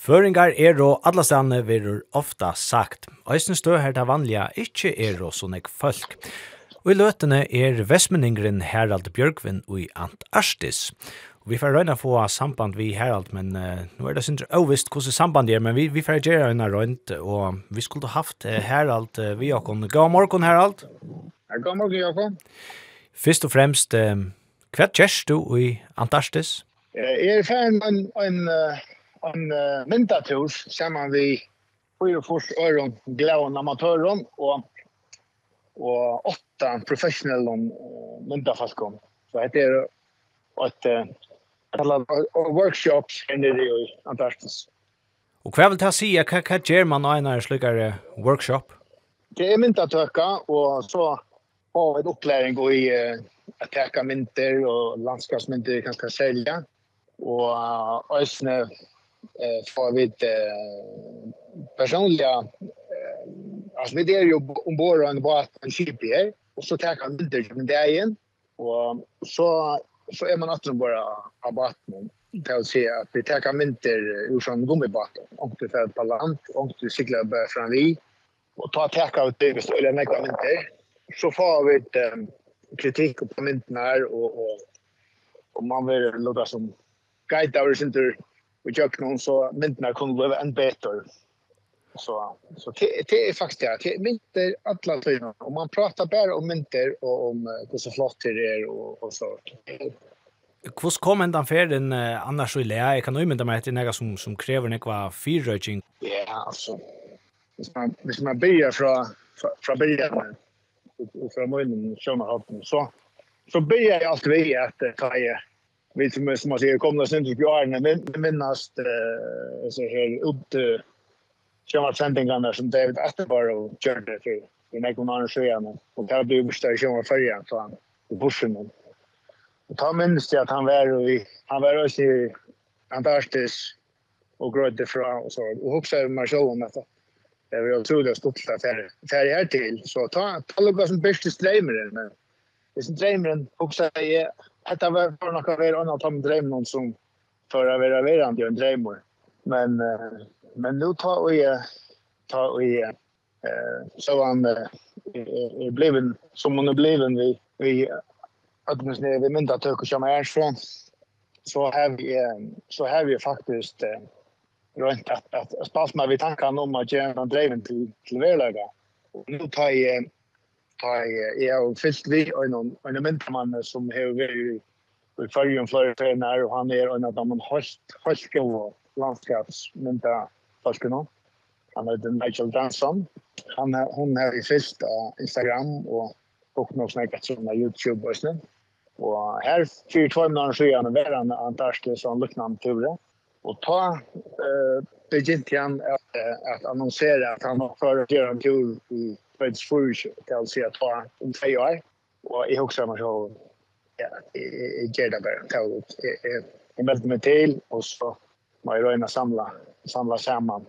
Føringar er og alla stedene verur ofta sagt. Øysten stø her ta vanliga ikkje er og sånne folk. Og i løtene er vestmenningren Herald Bjørkvin og i Antarktis. Og vi får røyna få samband vi Herald, men uh, nå er det synder avvist hvordan samband er, men vi, vi får gjøre røyna røynt, og vi skulle haft uh, Herald uh, vi okon. God morgen, Herald. Ja, god morgen, Jakob. Først og fremst, uh, hva kjærst du i Antarktis? Jeg er ferdig med en, en uh en uh, myndatur saman vi fyra fors öron glädjen amatören och och åtta professional uh, myndafaskom. Så det är ett alla workshops det i Antarktis. Och kvar vill ta sig vad vad gör man när en slukare workshop? Det är myndatöka och så har vi en upplärning gå i uh, att täcka mynter och landskapsmynter kan ska sälja och uh, eh för vid personliga alltså vi är ju ombord en båt en skip här. Och så tar han bilder från det igen och så så är man åter bara av båten. Det vill säga att vi tar vinter ur från gummibåten. Och det för på land och det cyklar bara från vi och tar täcka ut det så eller några vinter så får vi ett um, kritik på mynten och, och, och man vill låta som guide our center och jag kan så myndna kunde bli en bättre. Så så det, det är faktiskt det. det är mynter alla tiden om man pratar bara om mynter och om hur så flott det är och och så. Hur kom ändan för den eh, annars så lä jag kan ju mynta mig att det är något som som kräver några fyrröjning. Ja, yeah, alltså. Hvis man hvis man börjar från från början och från munnen så man så så börjar jag alltid att ta vi som, som man säger kommer sen till åren men minnast eh, så här upp till Sjönvar Fentingarna som David Attenborough körde för i någon annan Sjön Och det blev bestörd Sjönvar Färjan så han i bussen. Och ta minns jag att han var i, han var också i Antarktis och grödde från och så. Och hoppas man själv om detta. Det var otroligt stort att det här till. Så ta, ta lukka som bäst i men Det är drömmen och är att det var för några väl andra tom dröm någon som för att vara veran en dröm men men nu tar vi tar vi eh så han är bliven som hon är bliven vi vi att men vi myntar att och kör med från så har vi så har vi faktiskt runt att att spalt med vi tankarna om att göra en driven till till Värlaga. Och nu tar jag ta jeg har fyllt vi og en myndamann som har vært i fyrrjum flere trener, og han er en av de helt, helt gode landskapsmynda folkene. Han heter Nigel Danson. Han, er, hun er i fyllt av Instagram og och någon snakket som er Youtube och sånt. Och här för två månader sedan var han Antarktis som liknande turer. Og ta uh, begynte han at, at annonsere at han har för att göra en tur i föds sjukt kan se att ta om tre år och i också man så ja i Jeddah där tog ut i med med till och så man röna samla samla samman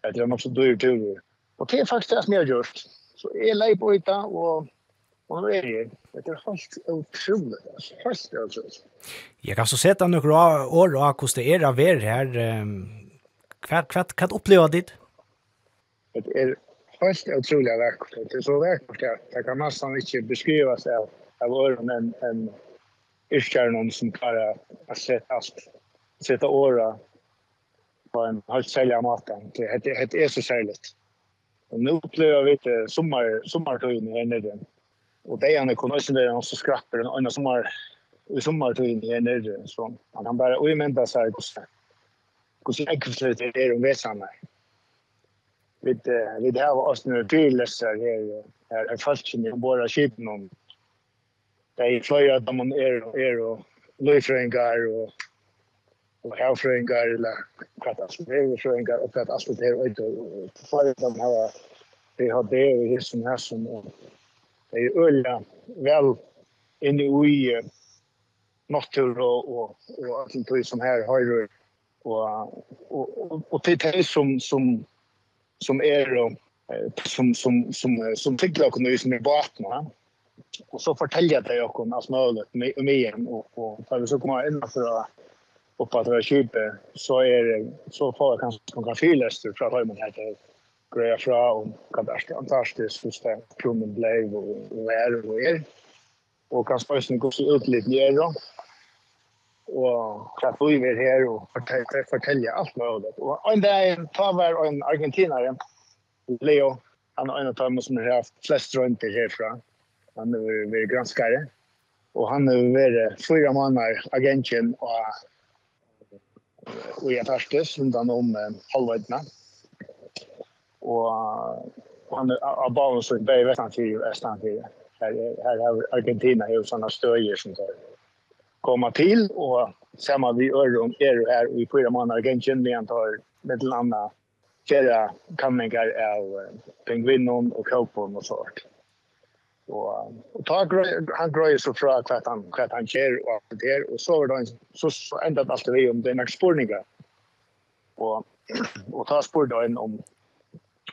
det är nog så dyr tur och det är faktiskt det som jag gjort så är lej på ita och Och nu är det det är helt otroligt. Helt otroligt. Jag kan så sätta några år och hur det är av er här. Kvart kvart kan uppleva dit. Det är helt utrolig vackert. Det är så vackert att det kan nästan inte beskrivas av, av öronen en yrkärnan som bara har sett allt, sätta åra på en helt sälja maten. Det, det, det är så särligt. Och nu upplever vi det sommar, sommartiden här nere. Och det är en ekonomisk där han så skrappar en annan sommar i sommartiden här nere. Så han bara omända sig hur så äckligt det är om väsarna. Mm vi vi det har oss nu till så här är fast i våra skip om det är flera att man är är och löjfrängar och och helfrängar eller vad det är löjfrängar och att allt det är ute och för att de har det har det i hissen här som och det är ölla väl in i natur och och och allt det som här har och och och till som som som är er, som som som som tycker jag kunna ju som är. Och så fortäller jag till jag kom allt möjligt med med igen och och för så kommer in för att upp att jag köper så är det så får jag kanske några fyrläster från att här till greja fra om hva det er är fantastiskt första klummen blev och är och er. Og kan spela en god utlivning då og klart vi var her og fortelle, fortelle alt mulig. Og en dag tar vi en argentinare, Leo, han er en av dem som har haft flest rundt herfra. Han er vært granskare. Og han er vært fyra måneder agentjen og og jeg rundt han om um, halvveidene. Og, han har bare så bare vekk han til Østland til. Her, her er Argentina er jo sånne støyer som tar. Er komma till och samma vi öron är här i fyra månader egentligen vi antar med landa kära kamningar av pingvinon och kopon och sånt. Och, och ta, han gröjer så fra kvart han, kvart han kär och allt det här. Och så var det så, så ändat allt det om den är spårningar. Och, och ta spår då en om,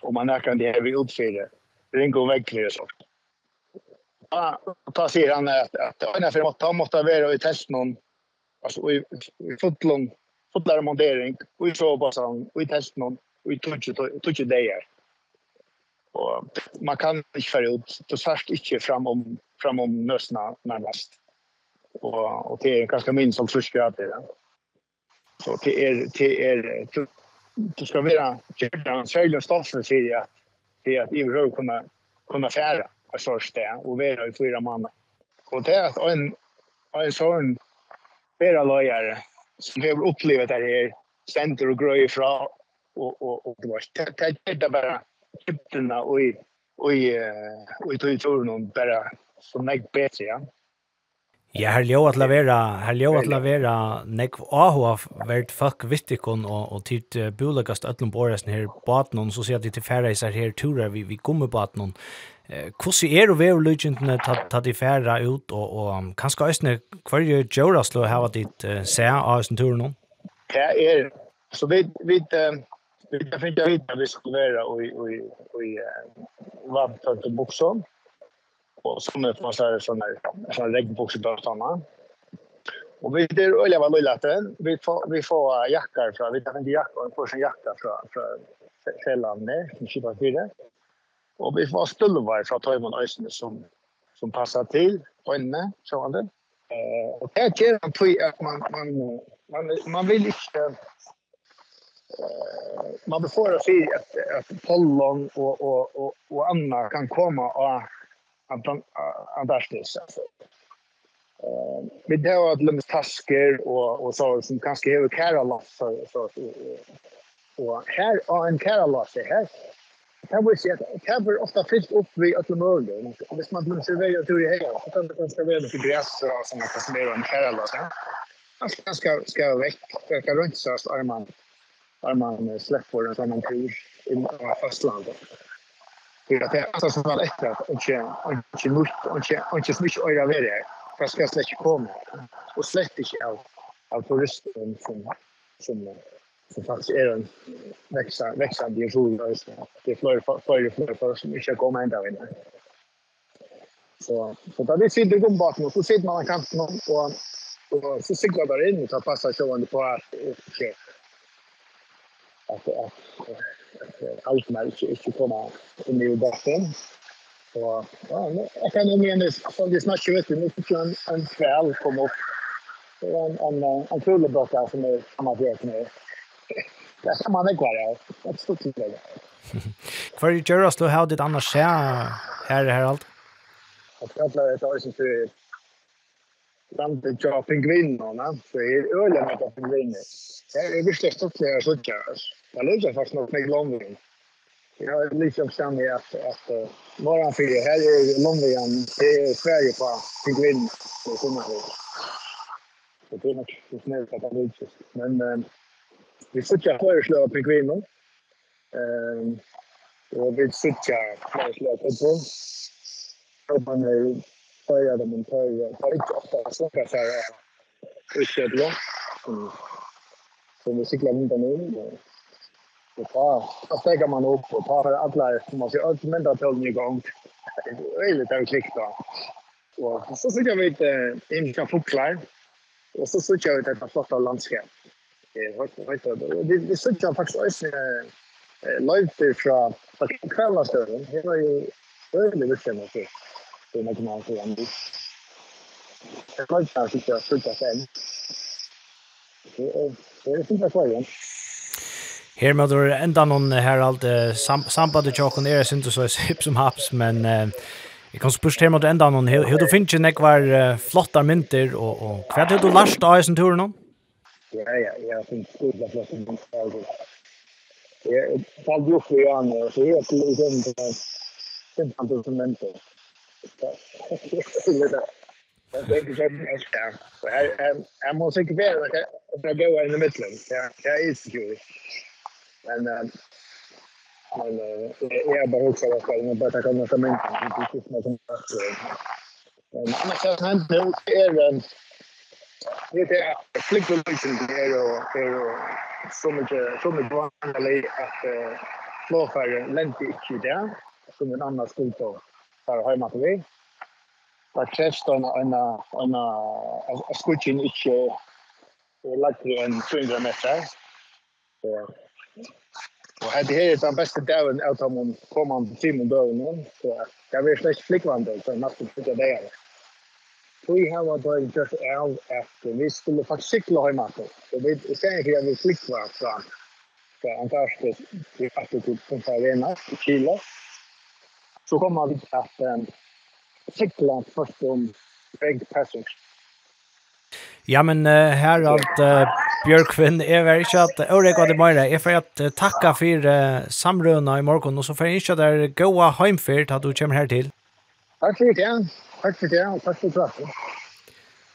om man kan det här vi utfyrer. Ringo vägfyrer sånt. Ja, då säger han att att ena för måste han måste vara i test någon alltså i fotlong fotboll montering och i så bara sån i test någon vi i touch touch dagar. Och man kan inte färja ut då fram inte fram om nösna närmast. Och och det är ganska minst som fuskar det. Så det är det är du ska vara kyrkan sälja stoffen säger jag det att i hur kunna kunna färra størst det, og vi i fyra mann. Og det er at en, en sånn vera løyere som har opplevd det her, stender og grøy fra, og, og, og det var det, det er bare kjøptene og i og i og i turen bara så nek bättre ja. Ja, her ljóð at lavera, her ljóð at lavera nek áhuga vert fuck vittikon og og tit bulagast öllum borðasn her batnon so sé at tit ferra isar her turar við við batnon eh kussi er og veru legenden at at de færa ut og og kanskje æsne øsne kvarje Jora slå hava ditt uh, se av æsne tur nå. Ja, er så vi vi vi kan finna at vi skal være i, i, i vantat och boxon. og så möter man så här sån här sån regnboxer på såna. Och vi det öliga var lilla vi får vi får jackor från vi tar en jacka och får en jacka från från sällan som inte bara för. Och vi får stillvar för att ta som, som passar till ögonen, så han det. Eh, och det är en tog att man, man, man, man vill inte... Eh, man befårar se att, att pollon och, och, och, och andra kan komma av Antarktis. Eh, vi det har att lämna tasker och, och så som kanske är käralass så så och här, en käralass här kan vi se att cover ofta fyllt upp vid alla möjliga. Och hvis man vill servera tur i hela, så kan det ganska väl lite gräs och sådana kasserar en kärl och så. Man ska, ska väck, verka runt så att arman, arman släpper den som man tur i fastlandet. Det är alltså som var ett att inte, inte nytt, inte, inte så mycket öra vid det. För att ska släcka komma. Och släcka inte av, av turisten som, som som faktiskt är en växa växa det är så just. Det flyr flyr flyr för som inte kommer ända vidare. Så, så där det sitter igång bakom och så sitter man kan kanten och, och så cyklar där in och tar passa showande på att okay, att, att, att allt när inte, inte komma in i bakom. Så ja, jag kan nog mena som det snackar vet du nu fick en, en kväll kom upp. Det var en, en, en kul bok där som är amatörknöj. Det kan man ikke være. Det er stort til det. Hva er det gjør oss til å ha ditt annars skje her, Harald? Jeg tror at det er som sier landet til pingvinnerne, så er ølen med av pingvinner. Jeg er virkelig stått flere sluttjøres. Jeg lukker faktisk nok med London. Jeg har liksom kjennet at, at morgen fire, her er London, det er Sverige på pingvinner. Det er sånn at det er nok snøyt at det er Men uh, Vi sitter flere sløy av pingviner. Um, och vi sitter flere sløy på pingviner. Och man är er flere av dem en inte ofta ikke ofte å snakke seg av utkjøpene. Så vi cyklar runt nå. Og ta, så steger man upp och tar for alle, man sier alt mindre til den i gang. Det är litt av klikk da. Og så sitter vi et innskap fokler. Och så sitter vi et flotta landskap. Vi, jag faktiskt faktisk også live fra kveldastøren. Det var jo øyelig virkelig til det Det är man så ändå. Det var ju ikke sikkert sikkert sikkert sen. Det är sikkert kvar igjen. Her med det enda noen her alt sambandet tjokken er synes så er hip som haps, men Jeg kan spørre med meg enda noen. Hva du finner ikke nekvar uh, flottar mynter, og og hva er det du lærst av i sin tur nå? Ja, ja, jag tänkte skola för att man ska gå. Jag tog upp i an och så liksom sen han tog som en på. Jag tänker så här, jag jag måste inte vara att jag går in i mitten. Ja, jag är ju. Men men jag bara också att jag bara kan komma som. Det är som att Men annars kan han nu är det är jag flygpolisen där och är så mycket så mycket vanligt att flåfärger lente inte där som en annan skuld på för hemma på väg. Där krävs en en en skutchen inte lägre än 200 meter. Och här det är den bästa dagen av de kommande timmar då. Så jag vill släcka flickvandring för natten för det där tog här var då en just av at vi skulle faktisk sykle hjemme. att vi ser ikke at vi cyklar fra fra Antarktis till att det tog på Arena i Chile så kommer vi att um, sykle først om Big Passage Ja, men uh, her att uh, Björkvin är väl inte att Örek och det mer. är får att uh, tacka för uh, samröna i morgon och så får för inte där goa hemfärd att du kommer här till. Tack så mycket. Takk for det, og takk for praten.